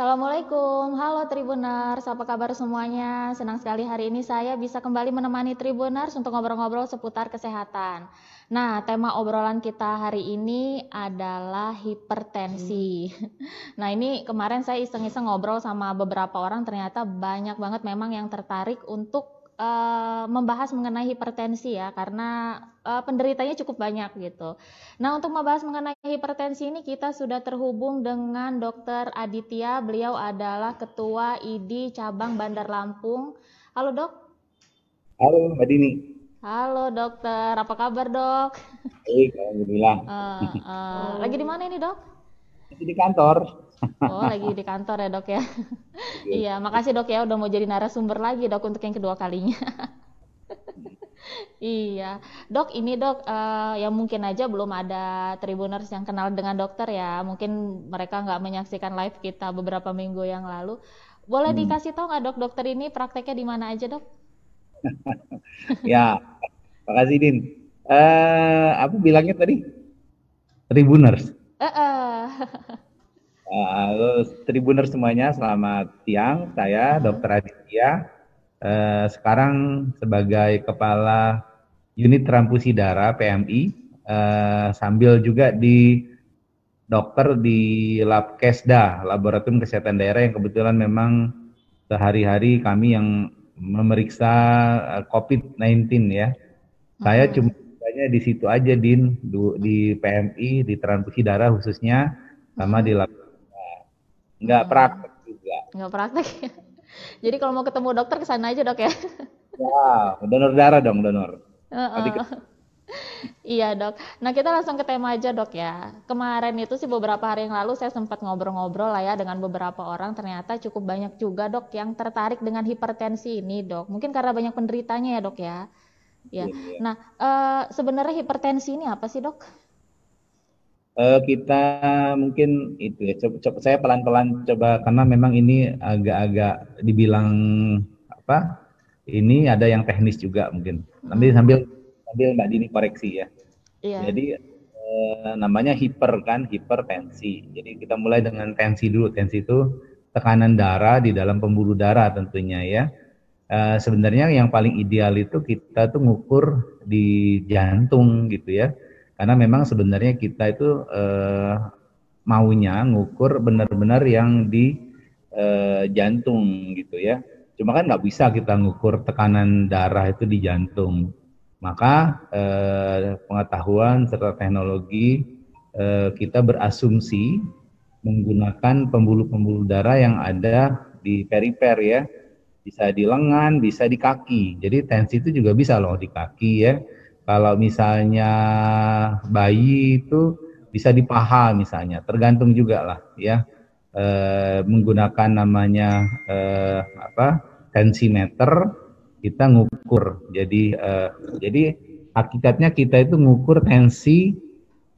Assalamualaikum, halo Tribuners, apa kabar semuanya? Senang sekali hari ini saya bisa kembali menemani Tribuners untuk ngobrol-ngobrol seputar kesehatan. Nah, tema obrolan kita hari ini adalah hipertensi. Nah, ini kemarin saya iseng-iseng ngobrol sama beberapa orang, ternyata banyak banget memang yang tertarik untuk uh, membahas mengenai hipertensi ya karena uh, penderitanya cukup banyak gitu. Nah untuk membahas mengenai hipertensi ini kita sudah terhubung dengan Dr. Aditya. Beliau adalah Ketua ID Cabang Bandar Lampung. Halo dok. Halo Mbak Dini. Halo dokter, apa kabar dok? Baik, alhamdulillah. Uh, uh, lagi di mana ini dok? Di kantor. Oh, lagi di kantor ya, Dok ya. iya, makasih Dok ya udah mau jadi narasumber lagi, Dok, untuk yang kedua kalinya. iya, Dok, ini Dok uh, yang mungkin aja belum ada tribuners yang kenal dengan dokter ya. Mungkin mereka nggak menyaksikan live kita beberapa minggu yang lalu. Boleh hmm. dikasih tahu nggak Dok, dokter ini prakteknya di mana aja, Dok? ya, makasih Din. Uh, apa bilangnya tadi? Tribuners. Uh -uh. Halo Tribuner semuanya, selamat siang. Saya Dr. Aditya. Eh, sekarang sebagai Kepala Unit Transfusi Darah PMI, eh, sambil juga di dokter di Lab Kesda, Laboratorium Kesehatan Daerah yang kebetulan memang sehari-hari kami yang memeriksa eh, COVID-19 ya. Saya cuma di situ aja Din, di PMI, di transfusi darah khususnya, sama di lab nggak hmm. praktek juga nggak praktek ya jadi kalau mau ketemu dokter ke sana aja dok ya ya donor darah dong donor uh -uh. Iya dok. Nah kita langsung ke tema aja dok ya. Kemarin itu sih beberapa hari yang lalu saya sempat ngobrol-ngobrol lah ya dengan beberapa orang. Ternyata cukup banyak juga dok yang tertarik dengan hipertensi ini dok. Mungkin karena banyak penderitanya ya dok ya. Ya. Iya, iya. Nah uh, sebenarnya hipertensi ini apa sih dok? Uh, kita mungkin itu ya coba, coba saya pelan-pelan coba karena memang ini agak-agak dibilang apa ini ada yang teknis juga mungkin. Nanti hmm. sambil sambil mbak Dini koreksi ya. Iya. jadi uh, namanya hiper kan hipertensi jadi kita mulai dengan tensi dulu. Tensi itu tekanan darah di dalam pembuluh darah tentunya ya. Uh, sebenarnya yang paling ideal itu kita tuh ngukur di jantung gitu ya karena memang sebenarnya kita itu eh, maunya ngukur benar-benar yang di eh, jantung gitu ya. Cuma kan nggak bisa kita ngukur tekanan darah itu di jantung. Maka eh, pengetahuan serta teknologi eh, kita berasumsi menggunakan pembuluh-pembuluh darah yang ada di perifer ya. Bisa di lengan, bisa di kaki. Jadi tensi itu juga bisa loh di kaki ya kalau misalnya bayi itu bisa di paha misalnya, tergantung juga lah ya. E, menggunakan namanya e, apa tensimeter kita ngukur. Jadi e, jadi hakikatnya kita itu ngukur tensi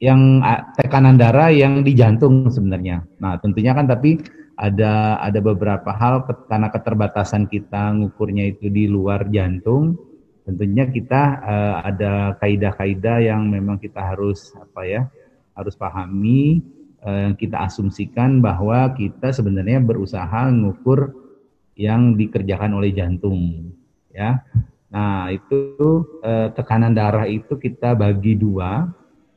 yang tekanan darah yang di jantung sebenarnya. Nah, tentunya kan tapi ada ada beberapa hal karena keterbatasan kita ngukurnya itu di luar jantung tentunya kita uh, ada kaidah-kaidah yang memang kita harus apa ya harus pahami uh, kita asumsikan bahwa kita sebenarnya berusaha mengukur yang dikerjakan oleh jantung ya. Nah itu uh, tekanan darah itu kita bagi dua.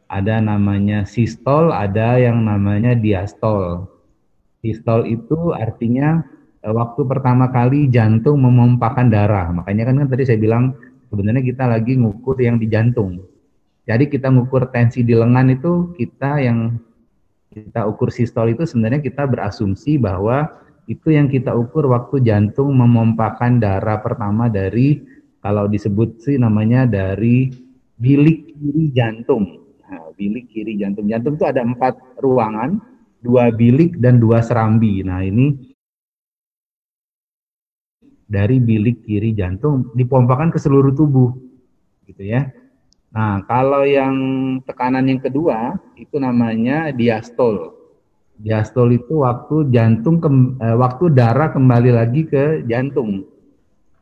Ada namanya sistol ada yang namanya diastol. Sistol itu artinya waktu pertama kali jantung memompakan darah. Makanya kan, kan tadi saya bilang sebenarnya kita lagi ngukur yang di jantung. Jadi kita ngukur tensi di lengan itu kita yang kita ukur sistol itu sebenarnya kita berasumsi bahwa itu yang kita ukur waktu jantung memompakan darah pertama dari kalau disebut sih namanya dari bilik kiri jantung. Nah, bilik kiri jantung. Jantung itu ada empat ruangan, dua bilik dan dua serambi. Nah ini dari bilik kiri jantung dipompakan ke seluruh tubuh gitu ya. Nah, kalau yang tekanan yang kedua itu namanya diastol. Diastol itu waktu jantung ke, eh, waktu darah kembali lagi ke jantung.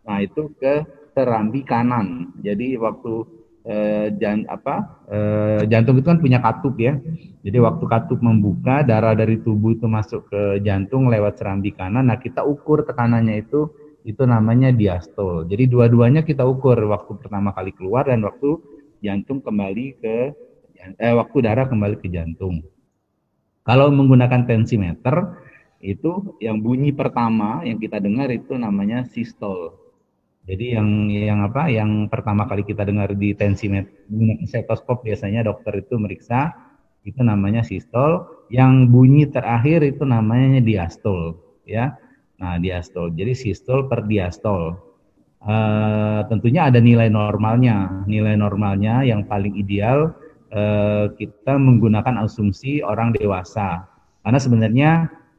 Nah, itu ke serambi kanan. Jadi waktu eh, jan, apa eh, jantung itu kan punya katup ya. Jadi waktu katup membuka darah dari tubuh itu masuk ke jantung lewat serambi kanan. Nah kita ukur tekanannya itu itu namanya diastol. Jadi dua-duanya kita ukur waktu pertama kali keluar dan waktu jantung kembali ke eh, waktu darah kembali ke jantung. Kalau menggunakan tensimeter itu yang bunyi pertama yang kita dengar itu namanya sistol. Jadi yang yang apa? Yang pertama kali kita dengar di tensimeter stetoskop biasanya dokter itu meriksa itu namanya sistol. Yang bunyi terakhir itu namanya diastol, ya. Nah, diastol. Jadi sistol per diastol. Uh, tentunya ada nilai normalnya. Nilai normalnya yang paling ideal uh, kita menggunakan asumsi orang dewasa. Karena sebenarnya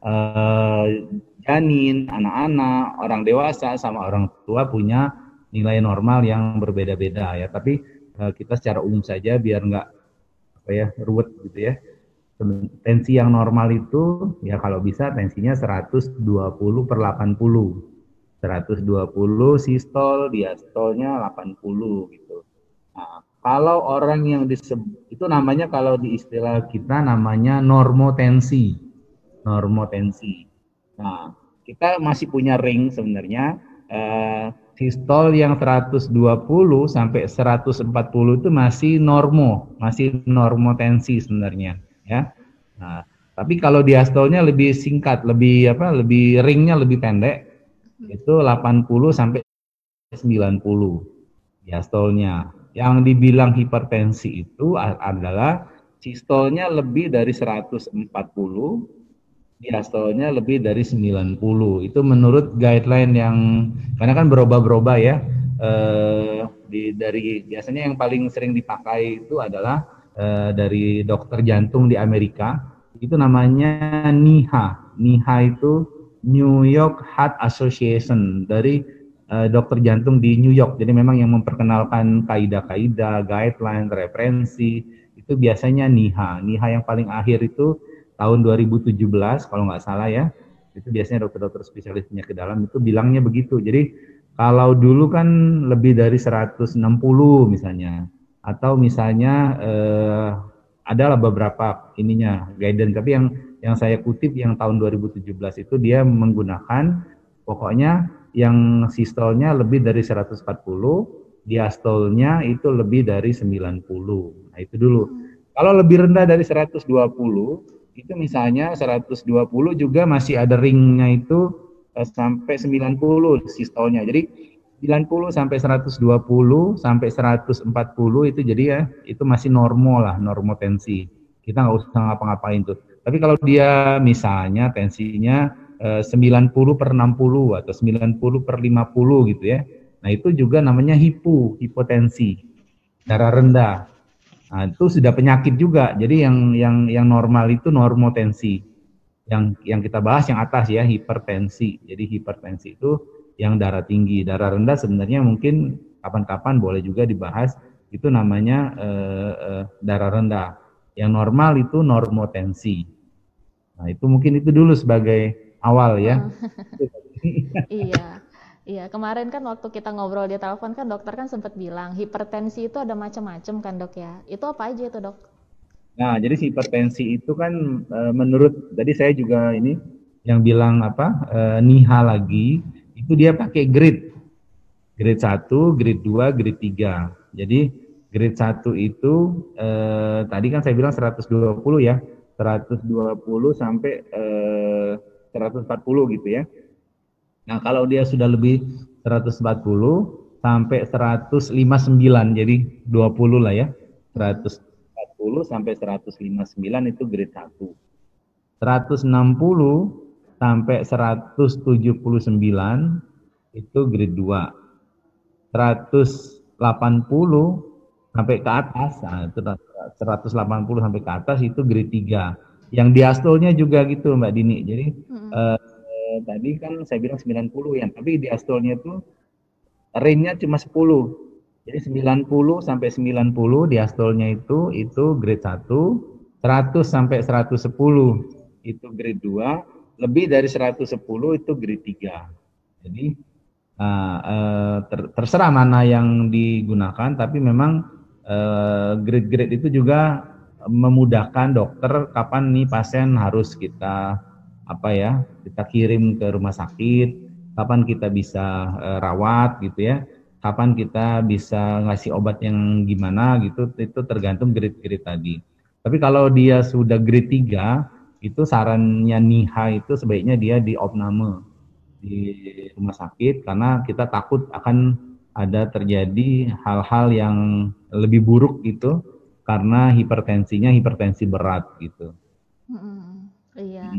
uh, janin, anak-anak, orang dewasa sama orang tua punya nilai normal yang berbeda-beda ya. Tapi uh, kita secara umum saja biar nggak apa ya ruwet gitu ya. Tensi yang normal itu ya kalau bisa tensinya 120 per 80. 120 sistol, diastolnya 80 gitu. Nah, kalau orang yang disebut itu namanya kalau di istilah kita namanya normotensi. Normotensi. Nah, kita masih punya ring sebenarnya uh, sistol yang 120 sampai 140 itu masih normo, masih normotensi sebenarnya, ya. Nah, tapi kalau diastolnya lebih singkat, lebih apa? Lebih ringnya lebih pendek. Itu 80 sampai 90 diastolnya. Yang dibilang hipertensi itu adalah sistolnya lebih dari 140 diastolnya lebih dari 90. Itu menurut guideline yang karena kan berubah-berubah ya. Eh, di dari biasanya yang paling sering dipakai itu adalah eh, dari dokter jantung di Amerika. Itu namanya NIHA. NIHA itu New York Heart Association dari eh, dokter jantung di New York. Jadi memang yang memperkenalkan kaidah-kaidah, guideline, referensi itu biasanya NIHA. NIHA yang paling akhir itu tahun 2017 kalau nggak salah ya itu biasanya dokter-dokter spesialis penyakit dalam itu bilangnya begitu jadi kalau dulu kan lebih dari 160 misalnya atau misalnya eh, adalah beberapa ininya guidance. Tapi yang yang saya kutip yang tahun 2017 itu dia menggunakan pokoknya yang sistolnya lebih dari 140 diastolnya itu lebih dari 90 nah itu dulu. Kalau lebih rendah dari 120 itu misalnya 120 juga masih ada ringnya itu eh, sampai 90 sistolnya. Jadi 90 sampai 120 sampai 140 itu jadi ya itu masih normal lah normotensi. Kita nggak usah ngapa-ngapain tuh. Tapi kalau dia misalnya tensinya eh, 90 per 60 atau 90 per 50 gitu ya. Nah itu juga namanya hipo, hipotensi, darah rendah. Nah, itu sudah penyakit juga. Jadi yang yang yang normal itu normotensi. Yang yang kita bahas yang atas ya hipertensi. Jadi hipertensi itu yang darah tinggi, darah rendah sebenarnya mungkin kapan-kapan boleh juga dibahas. Itu namanya eh, eh, darah rendah. Yang normal itu normotensi. Nah, itu mungkin itu dulu sebagai awal ya. iya. Iya, kemarin kan waktu kita ngobrol di telepon kan dokter kan sempat bilang hipertensi itu ada macam-macam kan dok ya. Itu apa aja itu dok? Nah, jadi hipertensi itu kan e, menurut tadi saya juga ini yang bilang apa e, NIHA lagi itu dia pakai grade. Grade 1, grade 2, grade 3. Jadi grade 1 itu e, tadi kan saya bilang 120 ya. 120 sampai e, 140 gitu ya. Nah, kalau dia sudah lebih 140 sampai 159, jadi 20 lah ya. 140 sampai 159 itu grade 1. 160 sampai 179 itu grade 2. 180 sampai ke atas, nah, 180 sampai ke atas itu grade 3. Yang diastolnya juga gitu Mbak Dini. Jadi hmm. eh, tadi kan saya bilang 90 ya, tapi di astolnya itu range-nya cuma 10. Jadi 90 sampai 90 di astolnya itu itu grade 1, 100 sampai 110 itu grade 2, lebih dari 110 itu grade 3. Jadi uh, uh, ter terserah mana yang digunakan, tapi memang uh, grade-grade itu juga memudahkan dokter kapan nih pasien harus kita apa ya kita kirim ke rumah sakit kapan kita bisa uh, rawat gitu ya kapan kita bisa ngasih obat yang gimana gitu itu tergantung grade-grade tadi tapi kalau dia sudah grade 3 itu sarannya NIHA itu sebaiknya dia di opname di rumah sakit karena kita takut akan ada terjadi hal-hal yang lebih buruk gitu karena hipertensinya hipertensi berat gitu. Hmm, iya.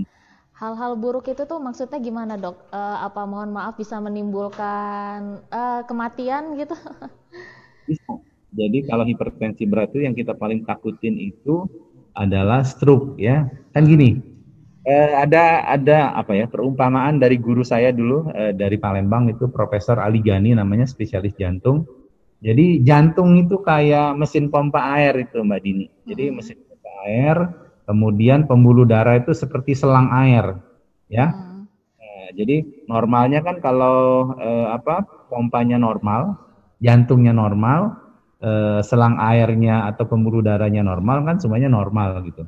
Hal-hal buruk itu tuh maksudnya gimana dok? Uh, apa mohon maaf bisa menimbulkan uh, kematian gitu? Bisa. Jadi kalau hipertensi berat itu yang kita paling takutin itu adalah stroke ya. Kan gini, eh, ada ada apa ya perumpamaan dari guru saya dulu eh, dari Palembang itu Profesor Ali Gani namanya spesialis jantung. Jadi jantung itu kayak mesin pompa air itu Mbak Dini. Jadi hmm. mesin pompa air, kemudian pembuluh darah itu seperti selang air, ya. Hmm. Nah, jadi normalnya kan kalau eh, apa pompanya normal, jantungnya normal, eh, selang airnya atau pembuluh darahnya normal kan semuanya normal gitu.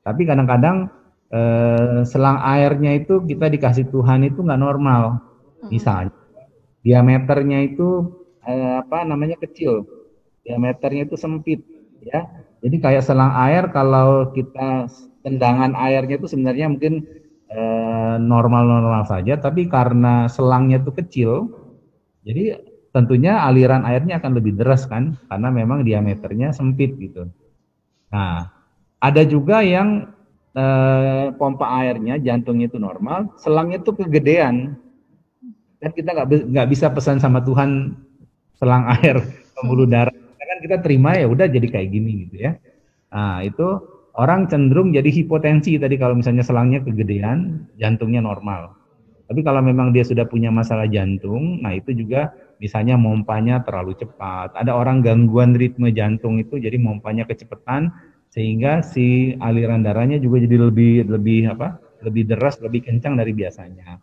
Tapi kadang-kadang eh, selang airnya itu kita dikasih Tuhan itu nggak normal. Hmm. Misalnya diameternya itu eh, apa namanya kecil, diameternya itu sempit, ya. Jadi kayak selang air kalau kita tendangan airnya itu sebenarnya mungkin eh, normal-normal saja, tapi karena selangnya itu kecil, jadi tentunya aliran airnya akan lebih deras kan, karena memang diameternya sempit gitu. Nah, ada juga yang eh, pompa airnya jantungnya itu normal, selangnya itu kegedean. Dan kita nggak bisa pesan sama Tuhan selang air pembuluh darah kan kita terima ya udah jadi kayak gini gitu ya nah itu orang cenderung jadi hipotensi tadi kalau misalnya selangnya kegedean jantungnya normal tapi kalau memang dia sudah punya masalah jantung nah itu juga misalnya mompanya terlalu cepat ada orang gangguan ritme jantung itu jadi mompanya kecepatan sehingga si aliran darahnya juga jadi lebih lebih apa lebih deras lebih kencang dari biasanya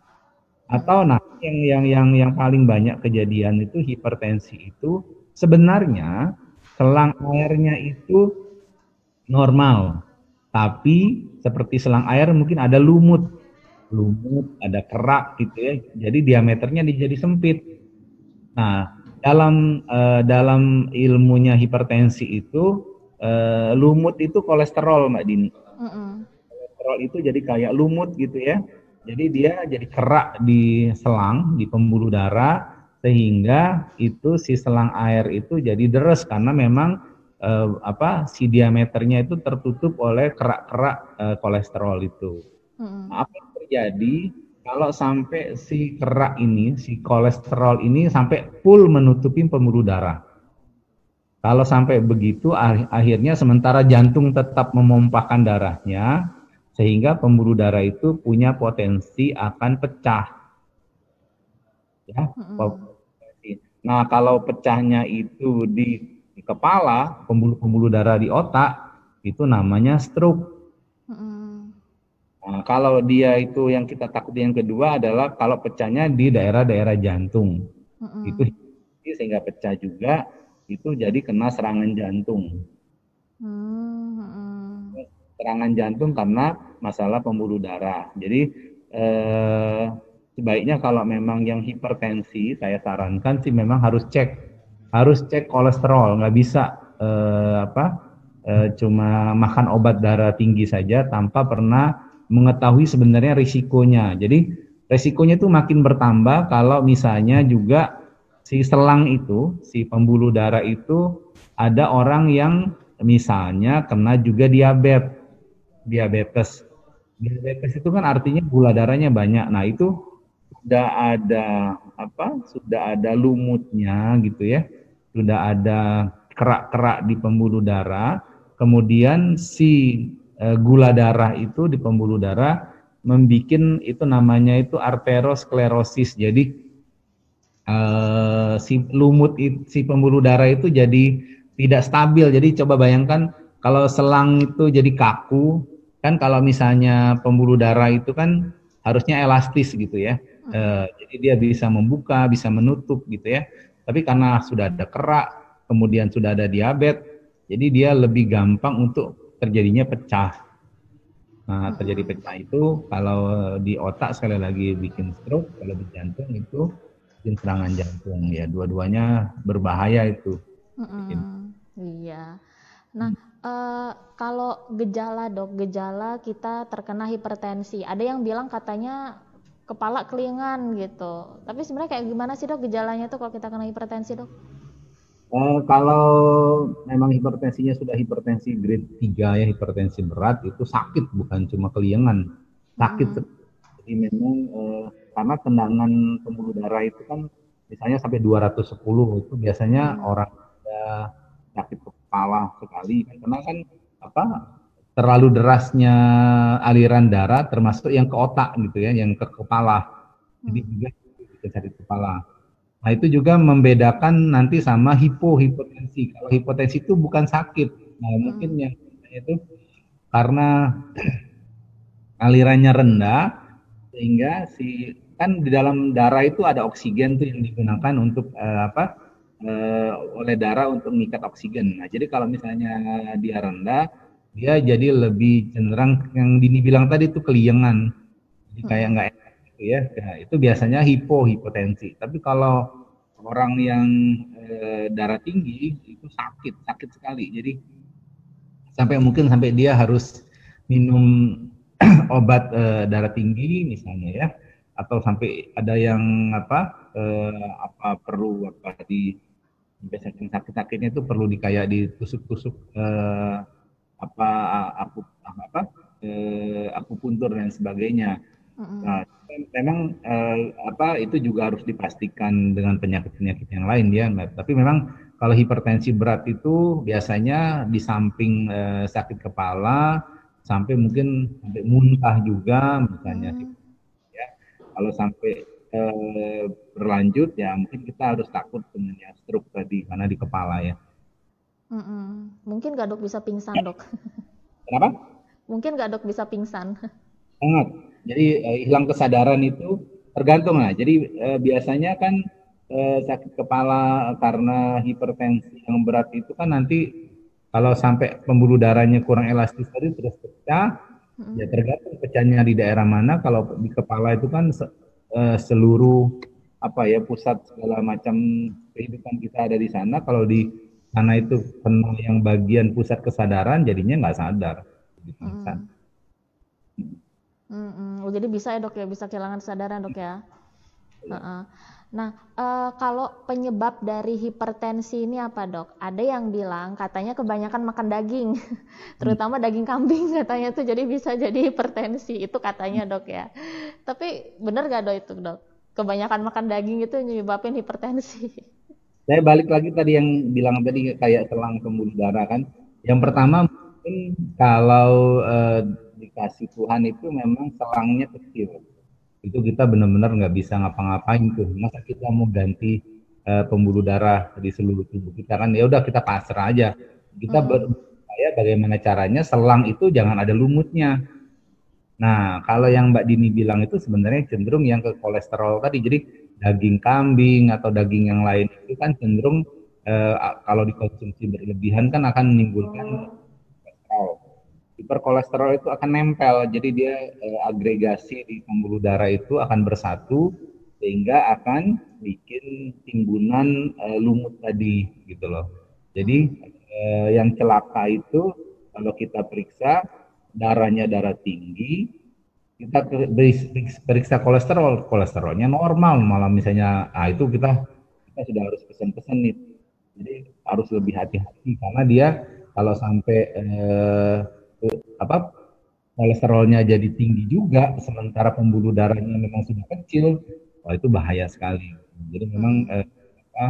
atau nah yang yang yang yang paling banyak kejadian itu hipertensi itu sebenarnya selang airnya itu normal. Tapi seperti selang air mungkin ada lumut. Lumut, ada kerak gitu ya. Jadi diameternya jadi sempit. Nah, dalam uh, dalam ilmunya hipertensi itu uh, lumut itu kolesterol Mbak Dini. Mm -mm. Kolesterol itu jadi kayak lumut gitu ya jadi dia jadi kerak di selang, di pembuluh darah, sehingga itu si selang air itu jadi deres karena memang eh, apa si diameternya itu tertutup oleh kerak-kerak eh, kolesterol itu. Hmm. Apa yang terjadi kalau sampai si kerak ini, si kolesterol ini sampai full menutupi pembuluh darah? Kalau sampai begitu, akhirnya sementara jantung tetap memompahkan darahnya, sehingga pembuluh darah itu punya potensi akan pecah. Ya, Nah, kalau pecahnya itu di, di kepala, pembuluh-pembuluh darah di otak, itu namanya stroke. Nah, kalau dia itu yang kita takut yang kedua adalah kalau pecahnya di daerah-daerah jantung. Itu sehingga pecah juga, itu jadi kena serangan jantung. Serangan jantung karena masalah pembuluh darah. Jadi eh, sebaiknya kalau memang yang hipertensi, saya sarankan sih memang harus cek, harus cek kolesterol, nggak bisa eh, apa, eh, cuma makan obat darah tinggi saja tanpa pernah mengetahui sebenarnya risikonya. Jadi risikonya itu makin bertambah kalau misalnya juga si selang itu, si pembuluh darah itu ada orang yang misalnya kena juga diabetes, diabetes diabetes itu kan artinya gula darahnya banyak. Nah, itu sudah ada apa? Sudah ada lumutnya gitu ya. Sudah ada kerak-kerak di pembuluh darah. Kemudian si gula darah itu di pembuluh darah membuat itu namanya itu arteriosklerosis. Jadi e, si lumut si pembuluh darah itu jadi tidak stabil. Jadi coba bayangkan kalau selang itu jadi kaku, kan kalau misalnya pembuluh darah itu kan harusnya elastis gitu ya. Hmm. E, jadi dia bisa membuka, bisa menutup gitu ya. Tapi karena sudah ada kerak, kemudian sudah ada diabetes, jadi dia lebih gampang untuk terjadinya pecah. Nah, terjadi pecah itu kalau di otak sekali lagi bikin stroke, kalau di jantung itu bikin serangan jantung. Ya, dua-duanya berbahaya itu. Mm-mm. Iya. Nah, uh, kalau gejala dok, gejala kita terkena hipertensi. Ada yang bilang katanya kepala kelingan gitu. Tapi sebenarnya kayak gimana sih dok gejalanya tuh kalau kita kena hipertensi dok? Uh, kalau memang hipertensinya sudah hipertensi grade 3 ya, hipertensi berat itu sakit bukan cuma keliengan. Sakit. Hmm. Jadi memang uh, karena tendangan pembuluh darah itu kan misalnya sampai 210 itu biasanya hmm. orang ada sakit kepala sekali kan karena kan apa terlalu derasnya aliran darah termasuk yang ke otak gitu ya, yang ke kepala. Jadi hmm. juga cari kepala. Nah itu juga membedakan nanti sama hipohipotensi. Kalau hipotensi itu bukan sakit. Nah hmm. mungkin yang itu karena alirannya rendah sehingga si kan di dalam darah itu ada oksigen tuh yang digunakan untuk uh, apa uh, oleh darah untuk mengikat oksigen. Nah jadi kalau misalnya dia rendah dia jadi lebih cenderung yang Dini bilang tadi itu keliengan. Jadi kayak hmm. Nggak ya. Nah, itu biasanya hipo hipotensi. Tapi kalau orang yang e, darah tinggi itu sakit, sakit sekali. Jadi sampai mungkin sampai dia harus minum obat e, darah tinggi misalnya ya atau sampai ada yang apa e, apa perlu apa di biasanya sakit-sakitnya itu perlu di kayak ditusuk-tusuk e, apa aku apa aku puntur dan sebagainya Mm-hmm. Nah, memang uh, apa itu juga harus dipastikan dengan penyakit-penyakit yang lain ya. Tapi memang kalau hipertensi berat itu biasanya di samping uh, sakit kepala sampai mungkin sampai muntah juga misalnya. Mm-hmm. Ya, kalau sampai uh, berlanjut ya mungkin kita harus takut dengan yang stroke tadi karena di kepala ya. Mm-hmm. Mungkin gak dok bisa pingsan dok? Kenapa? Mungkin gak dok bisa pingsan? Sangat jadi uh, hilang kesadaran itu tergantung lah. Jadi uh, biasanya kan uh, sakit kepala karena hipertensi yang berat itu kan nanti kalau sampai pembuluh darahnya kurang elastis tadi terus pecah, hmm. ya tergantung pecahnya di daerah mana. Kalau di kepala itu kan se uh, seluruh apa ya pusat segala macam kehidupan kita ada di sana. Kalau di sana itu kena yang bagian pusat kesadaran, jadinya nggak sadar. Hmm. Mm-mm. Oh, jadi bisa ya dok ya, bisa kehilangan kesadaran dok ya. Uh-uh. Nah, uh, kalau penyebab dari hipertensi ini apa dok? Ada yang bilang katanya kebanyakan makan daging, terutama daging kambing katanya tuh jadi bisa jadi hipertensi itu katanya dok ya. Tapi benar gak dok itu dok? Kebanyakan makan daging itu menyebabkan hipertensi. Saya balik lagi tadi yang bilang tadi kayak selang pembuluh darah kan. Yang pertama mungkin kalau uh, dikasih Tuhan itu memang selangnya kecil. Itu kita benar-benar nggak bisa ngapa-ngapain tuh. Masa kita mau ganti uh, pembuluh darah di seluruh tubuh kita kan ya udah kita pasrah aja. Kita hmm. berupaya bagaimana caranya selang itu jangan ada lumutnya. Nah, kalau yang Mbak Dini bilang itu sebenarnya cenderung yang ke kolesterol tadi. Jadi daging kambing atau daging yang lain itu kan cenderung uh, kalau dikonsumsi berlebihan kan akan menimbulkan hiperkolesterol itu akan nempel. Jadi dia eh, agregasi di pembuluh darah itu akan bersatu sehingga akan bikin timbunan eh, lumut tadi gitu loh. Jadi eh, yang celaka itu kalau kita periksa darahnya darah tinggi kita periksa kolesterol kolesterolnya normal malah misalnya. Ah itu kita kita sudah harus pesan-pesan nih. Jadi harus lebih hati-hati karena dia kalau sampai eh, apa kolesterolnya jadi tinggi juga sementara pembuluh darahnya memang sudah kecil. Wah itu bahaya sekali. Jadi memang eh, apa,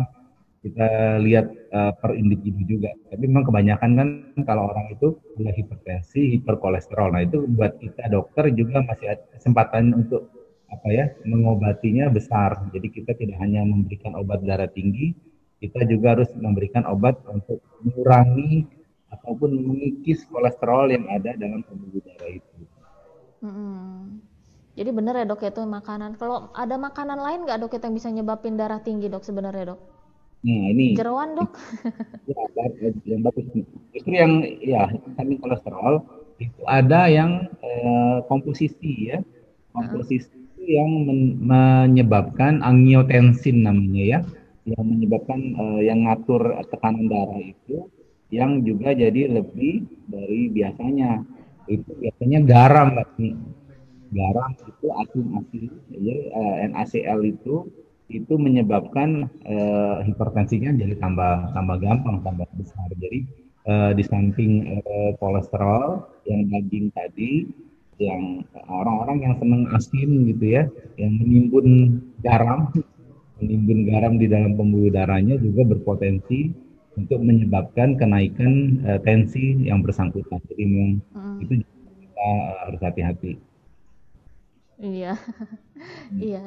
kita lihat eh, per individu juga. Tapi memang kebanyakan kan kalau orang itu punya hipertensi hiperkolesterol. Nah itu buat kita dokter juga masih ada kesempatan untuk apa ya mengobatinya besar. Jadi kita tidak hanya memberikan obat darah tinggi kita juga harus memberikan obat untuk mengurangi ataupun mengikis kolesterol yang ada dalam pembuluh darah itu. Hmm. Jadi benar ya dok ya itu makanan. Kalau ada makanan lain nggak dok yang bisa nyebabin darah tinggi dok sebenarnya dok? Nah ini. Jeroan dok. Ya, yang bagus. Justru yang ya vitamin kolesterol itu ada yang eh, komposisi ya. Komposisi uh. yang men menyebabkan angiotensin namanya ya, yang menyebabkan eh, yang ngatur tekanan darah itu yang juga jadi lebih dari biasanya. Itu biasanya garam, Mbak. Garam itu asin-asin, ya, eh, NaCl itu itu menyebabkan uh, hipertensinya jadi tambah tambah gampang, tambah besar. Jadi uh, di samping uh, kolesterol yang daging tadi, yang orang-orang yang senang asin gitu ya, yang menimbun garam, menimbun garam di dalam pembuluh darahnya juga berpotensi untuk menyebabkan kenaikan uh, tensi yang bersangkutan. Jadi hmm. itu kita uh, harus hati-hati. Iya, hmm. iya.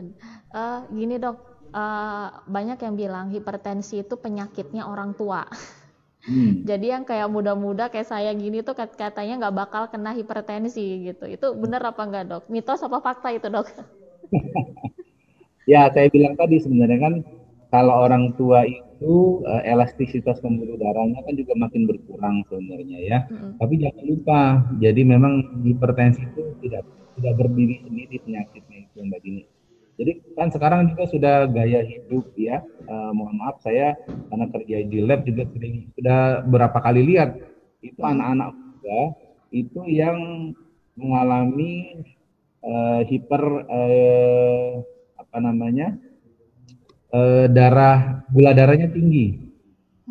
Uh, gini dok, uh, banyak yang bilang hipertensi itu penyakitnya orang tua. Hmm. Jadi yang kayak muda-muda kayak saya gini tuh katanya nggak bakal kena hipertensi gitu. Itu benar apa enggak dok? Mitos apa fakta itu dok? ya saya bilang tadi sebenarnya kan kalau orang tua itu uh, elastisitas pembuluh darahnya kan juga makin berkurang sebenarnya ya. Mm-hmm. Tapi jangan lupa, jadi memang hipertensi itu tidak tidak berdiri sendiri penyakitnya itu Mbak Dini. Jadi kan sekarang juga sudah gaya hidup ya. Uh, mohon maaf saya karena kerja di lab juga sering sudah berapa kali lihat itu anak-anak muda itu yang mengalami uh, hiper uh, apa namanya uh, darah gula darahnya tinggi.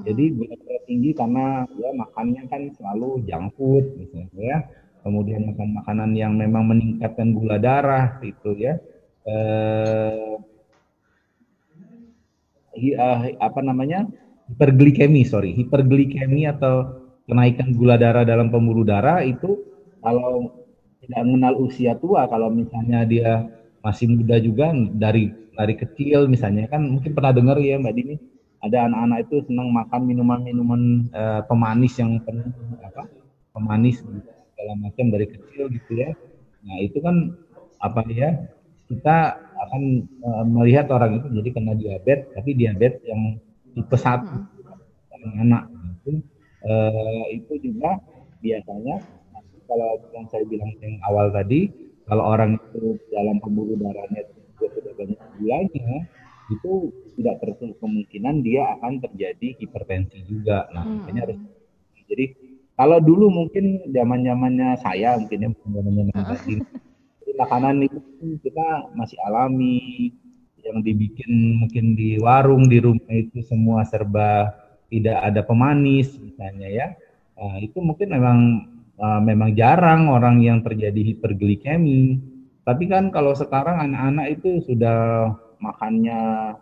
Jadi gula darah tinggi karena ya makannya kan selalu junk food misalnya ya. Kemudian makan makanan yang memang meningkatkan gula darah itu ya eh, uh, apa namanya hiperglikemi sorry hiperglikemi atau kenaikan gula darah dalam pembuluh darah itu kalau tidak mengenal usia tua kalau misalnya dia masih muda juga dari dari kecil misalnya. Kan mungkin pernah dengar ya Mbak Dini ada anak-anak itu senang makan minuman-minuman uh, pemanis yang penuh apa pemanis segala macam dari kecil gitu ya. Nah itu kan apa ya kita akan uh, melihat orang itu jadi kena diabetes tapi diabetes yang tipe satu hmm. anak itu uh, itu juga biasanya kalau yang saya bilang yang awal tadi kalau orang itu dalam pembuluh darahnya juga sudah banyak gulanya itu tidak tertutup kemungkinan dia akan terjadi hipertensi juga. Nah hmm. makanya harus jadi kalau dulu mungkin zaman zamannya saya mungkin ya zaman zamannya makanan itu kita masih alami yang dibikin mungkin di warung di rumah itu semua serba tidak ada pemanis misalnya ya. Nah, itu mungkin memang uh, memang jarang orang yang terjadi hiperglikemi. Tapi kan kalau sekarang anak-anak itu sudah makannya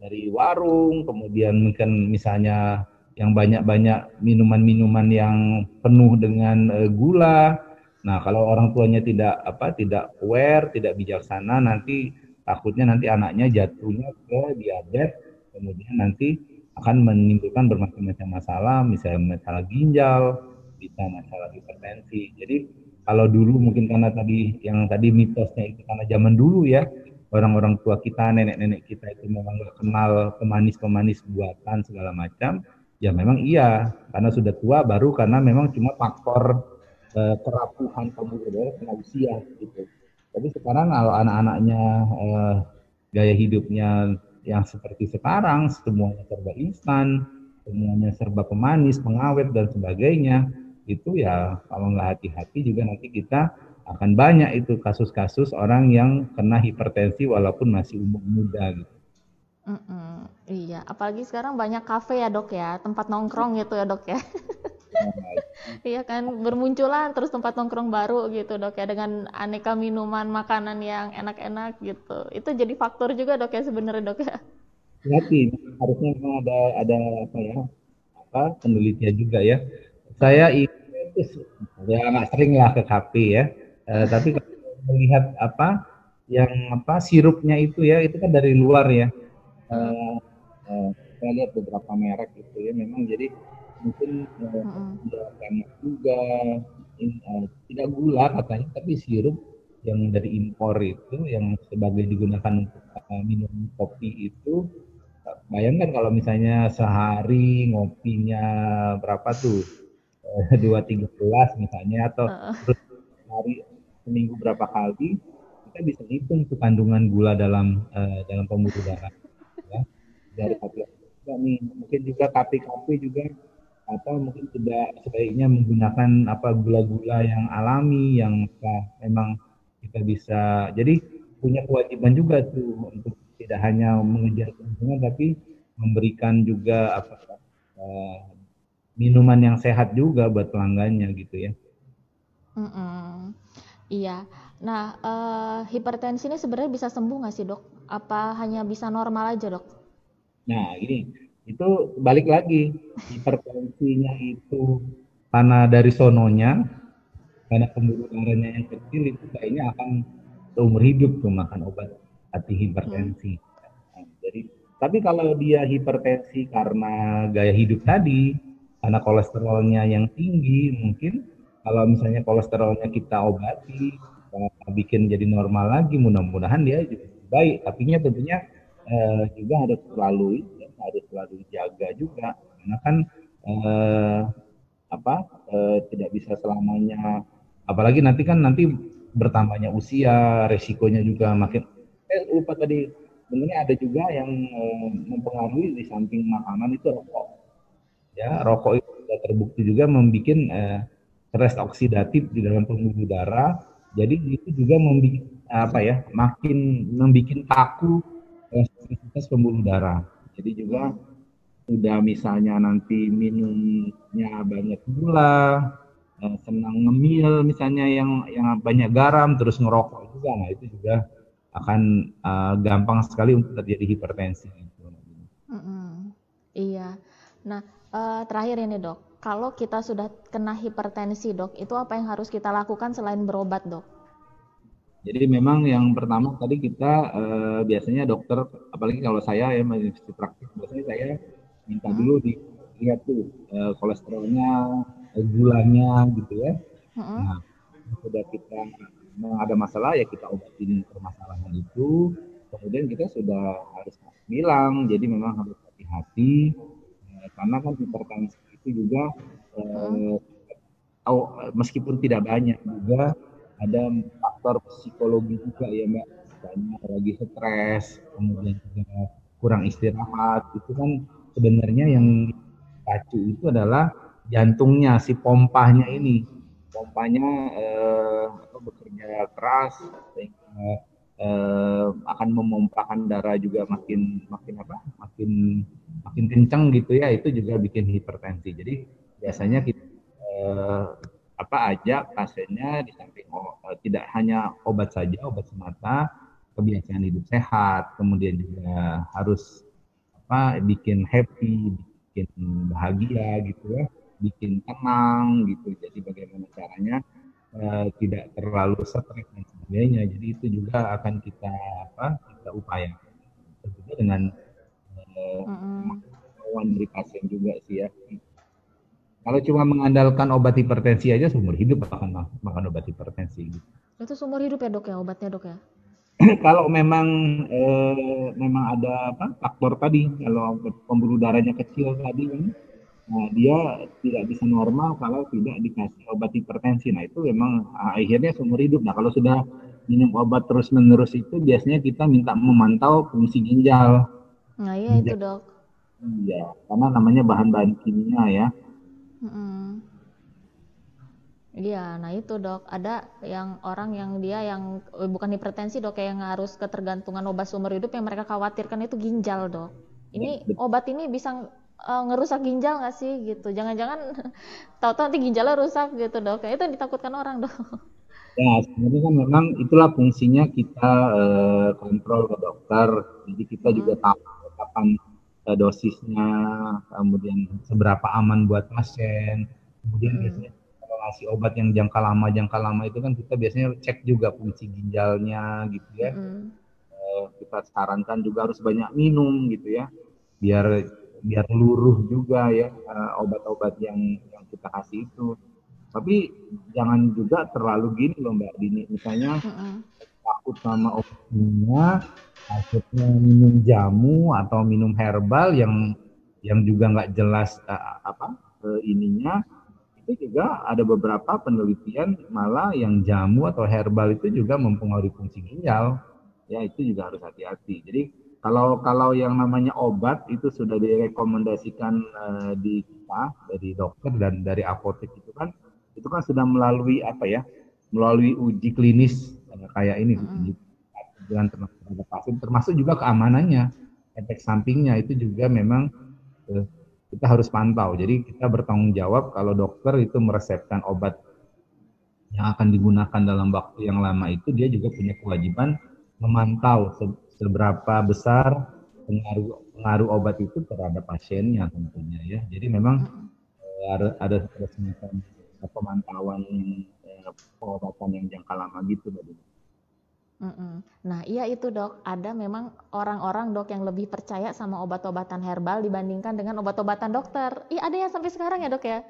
dari warung kemudian mungkin misalnya yang banyak-banyak minuman-minuman yang penuh dengan uh, gula. Nah, kalau orang tuanya tidak apa tidak aware, tidak bijaksana, nanti takutnya nanti anaknya jatuhnya ke diabetes, kemudian nanti akan menimbulkan bermacam-macam masalah, misalnya masalah ginjal, bisa masalah hipertensi. Jadi kalau dulu mungkin karena tadi yang tadi mitosnya itu karena zaman dulu ya orang-orang tua kita, nenek-nenek kita itu memang nggak kenal pemanis-pemanis buatan segala macam, ya memang iya karena sudah tua baru karena memang cuma faktor eh, kerapuhan pembuluh darah usia gitu. Tapi sekarang kalau anak-anaknya eh, gaya hidupnya yang seperti sekarang, semuanya serba instan, semuanya serba pemanis, pengawet dan sebagainya, itu ya kalau nggak hati-hati juga nanti kita akan banyak itu kasus-kasus orang yang kena hipertensi walaupun masih umur muda gitu. Mm -mm, iya, apalagi sekarang banyak kafe ya dok ya, tempat nongkrong gitu ya dok ya. Iya kan bermunculan terus tempat nongkrong baru gitu dok ya dengan aneka minuman makanan yang enak-enak gitu. Itu jadi faktor juga dok ya sebenarnya dok ya. Hati harusnya memang ada ada apa ya apa penelitian juga ya. Saya itu ya nggak sering lah ke kafe ya. Uh, tapi kalau melihat apa yang apa sirupnya itu ya itu kan dari luar ya. Uh, uh, saya lihat beberapa merek itu ya memang jadi mungkin uh, uh banyak juga in, uh, tidak gula katanya tapi sirup yang dari impor itu yang sebagai digunakan untuk uh, minum kopi itu bayangkan kalau misalnya sehari ngopinya berapa tuh dua tiga gelas misalnya atau uh. terus hari seminggu berapa kali kita bisa hitung tuh kandungan gula dalam uh, dalam pembuluh darah ya dari kopi nih mungkin juga kafe-kafe juga atau mungkin tidak sebaiknya menggunakan apa gula-gula yang alami yang apa, memang kita bisa jadi punya kewajiban juga tuh untuk tidak hanya mengejar keuntungan tapi memberikan juga apa uh, minuman yang sehat juga buat pelanggannya gitu ya. Mm -mm. Iya. Nah, uh, hipertensi ini sebenarnya bisa sembuh nggak sih dok? Apa hanya bisa normal aja dok? Nah, ini itu balik lagi hipertensinya itu karena dari sononya karena pembuluh darahnya yang kecil itu kayaknya akan seumur hidup tuh makan obat anti hipertensi. Nah, jadi tapi kalau dia hipertensi karena gaya hidup tadi, karena kolesterolnya yang tinggi, mungkin kalau misalnya kolesterolnya kita obati, kita bikin jadi normal lagi, mudah-mudahan dia juga baik. Tapi tentunya eh, juga harus selalu harus selalu jaga juga karena kan eh, apa eh, tidak bisa selamanya apalagi nanti kan nanti bertambahnya usia resikonya juga makin eh lupa tadi sebenarnya ada juga yang eh, mempengaruhi di samping makanan itu rokok ya rokok itu sudah terbukti juga membuat eh, stres oksidatif di dalam pembuluh darah jadi itu juga membuat apa ya makin membuat kaku aktivitas pembuluh darah jadi juga udah misalnya nanti minumnya banyak gula, eh, senang ngemil misalnya yang yang banyak garam terus ngerokok juga, nah itu juga akan uh, gampang sekali untuk terjadi hipertensi. Mm -hmm. Iya. Nah uh, terakhir ini dok, kalau kita sudah kena hipertensi dok, itu apa yang harus kita lakukan selain berobat dok? Jadi memang yang pertama tadi kita uh, biasanya dokter, apalagi kalau saya ya masih praktik, biasanya saya minta hmm. dulu dilihat tuh uh, kolesterolnya, gulanya gitu ya. Hmm. Nah, sudah kita ada masalah ya kita obatin permasalahan itu. Kemudian kita sudah harus bilang, jadi memang harus hati-hati karena kan hipertensi itu juga hmm. oh, meskipun tidak banyak juga ada faktor psikologi juga ya mbak. Misalnya lagi stres kemudian juga kurang istirahat itu kan sebenarnya yang pacu itu adalah jantungnya si pompanya ini. Pompanya eh, bekerja keras sehingga eh, akan memompakan darah juga makin makin apa? Makin makin kencang gitu ya. Itu juga bikin hipertensi. Jadi biasanya kita eh, apa aja pasiennya di samping oh, tidak hanya obat saja obat semata kebiasaan hidup sehat kemudian juga harus apa bikin happy bikin bahagia gitu ya bikin tenang gitu. Jadi bagaimana caranya uh, tidak terlalu stres dan sebagainya jadi itu juga akan kita apa kita upayakan tentunya dengan uh, mm -hmm. dari pasien juga sih ya kalau cuma mengandalkan obat hipertensi aja seumur hidup akan makan obat hipertensi. Gitu. Itu seumur hidup ya dok ya obatnya dok ya? kalau memang eh, memang ada apa faktor tadi kalau pembuluh darahnya kecil tadi kan, nah dia tidak bisa normal kalau tidak dikasih obat hipertensi. Nah itu memang ah, akhirnya seumur hidup. Nah kalau sudah minum obat terus menerus itu biasanya kita minta memantau fungsi ginjal. Nah iya ginjal. itu dok. Iya, karena namanya bahan-bahan kimia ya. Iya, nah itu dok, ada yang orang yang dia yang eh, bukan hipertensi dok, kayak yang harus ketergantungan obat seumur hidup yang mereka khawatirkan itu ginjal dok. Ini ya, obat ini bisa uh, ngerusak ginjal nggak sih gitu? Jangan-jangan tahu-tahu nanti ginjalnya rusak gitu dok, kayak itu yang ditakutkan orang dok. Ya, sebenarnya kan memang itulah fungsinya kita uh, kontrol ke dokter, jadi kita hmm. juga tahu kapan uh, dosisnya, kemudian seberapa aman buat pasien, kemudian hmm. biasanya kalau ngasih obat yang jangka lama jangka lama itu kan kita biasanya cek juga fungsi ginjalnya gitu ya. Hmm. Uh, kita sarankan juga harus banyak minum gitu ya, biar biar luruh juga ya uh, obat-obat yang yang kita kasih itu. Tapi jangan juga terlalu gini loh Mbak Dini, misalnya. Hmm takut sama obatnya, akhirnya minum jamu atau minum herbal yang yang juga nggak jelas uh, apa uh, ininya itu juga ada beberapa penelitian malah yang jamu atau herbal itu juga mempengaruhi fungsi ginjal ya itu juga harus hati-hati jadi kalau kalau yang namanya obat itu sudah direkomendasikan uh, di kita dari dokter dan dari apotek itu kan itu kan sudah melalui apa ya melalui uji klinis kayak ini uji dengan terhadap pasien termasuk juga keamanannya efek sampingnya itu juga memang eh, kita harus pantau. Jadi kita bertanggung jawab kalau dokter itu meresepkan obat yang akan digunakan dalam waktu yang lama itu dia juga punya kewajiban memantau seberapa besar pengaruh pengaruh obat itu terhadap pasiennya tentunya ya jadi memang eh, ada ada, ada semacam pemantauan eh, pengobatan yang jangka lama gitu Mbak Mm-mm. Nah, iya itu dok. Ada memang orang-orang dok yang lebih percaya sama obat-obatan herbal dibandingkan dengan obat-obatan dokter. Iya ada yang sampai sekarang ya dok ya.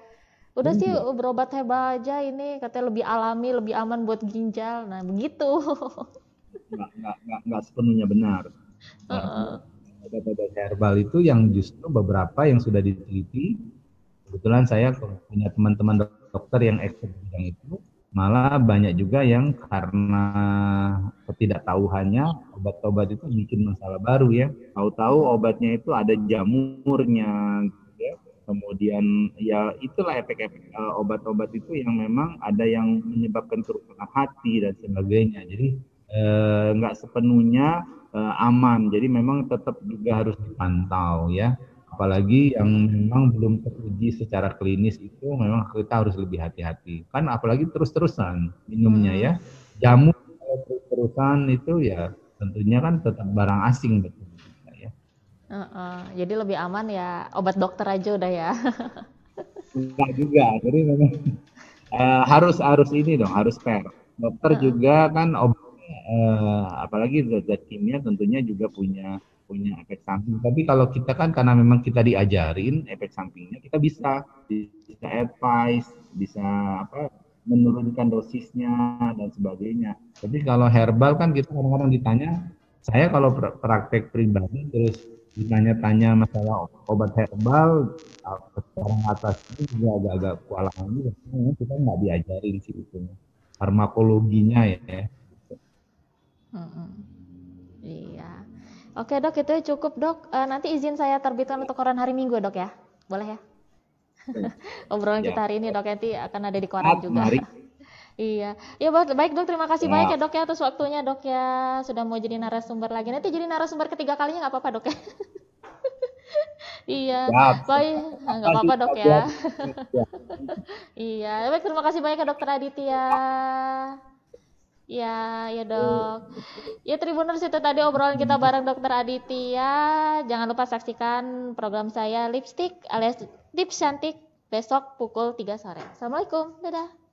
Udah sih iya. berobat herbal aja ini katanya lebih alami, lebih aman buat ginjal. Nah begitu. Nggak, nggak, nggak, nggak sepenuhnya benar. Obat-obat herbal itu yang justru beberapa yang sudah diteliti. Kebetulan saya punya teman-teman dokter yang expert di bidang itu malah banyak juga yang karena ketidaktahuannya obat-obat itu bikin masalah baru ya tahu-tahu obatnya itu ada jamurnya ya. kemudian ya itulah efek-efek uh, obat-obat itu yang memang ada yang menyebabkan kerusakan hati dan sebagainya jadi eh, nggak uh, sepenuhnya uh, aman. Jadi memang tetap juga harus dipantau ya. Apalagi yang memang belum teruji secara klinis itu memang kita harus lebih hati-hati. Kan apalagi terus-terusan minumnya ya. Jamu terus-terusan itu ya tentunya kan tetap barang asing betul ya. Uh -uh. jadi lebih aman ya obat dokter aja udah ya. Enggak juga jadi memang uh, harus harus ini dong harus fair. Dokter uh. juga kan obat uh, apalagi zat-zat kimia tentunya juga punya punya efek samping. Tapi kalau kita kan karena memang kita diajarin efek sampingnya, kita bisa bisa advice, bisa apa menurunkan dosisnya dan sebagainya. Tapi kalau herbal kan kita kadang-kadang ditanya, saya kalau praktek pribadi terus ditanya-tanya masalah obat herbal, orang atas itu juga agak-agak kewalahan juga. Kita nggak diajarin sih itu farmakologinya ya. Hmm. Iya. Oke dok, itu cukup dok. Uh, nanti izin saya terbitkan untuk koran hari Minggu dok ya, boleh ya? Obrolan ya. kita hari ini dok nanti akan ada di koran juga. Mari. iya, ya baik dok. Terima kasih ya. banyak ya dok ya atas waktunya dok ya sudah mau jadi narasumber lagi. Nanti jadi narasumber ketiga kalinya nggak apa-apa dok ya. iya, baik, nggak apa-apa dok ya. iya, baik terima kasih banyak ya dokter Aditya. Ya, ya dok. Ya Tribuners itu tadi obrolan kita bareng dokter Aditya. Jangan lupa saksikan program saya Lipstick alias Tips Cantik besok pukul 3 sore. Assalamualaikum. Dadah.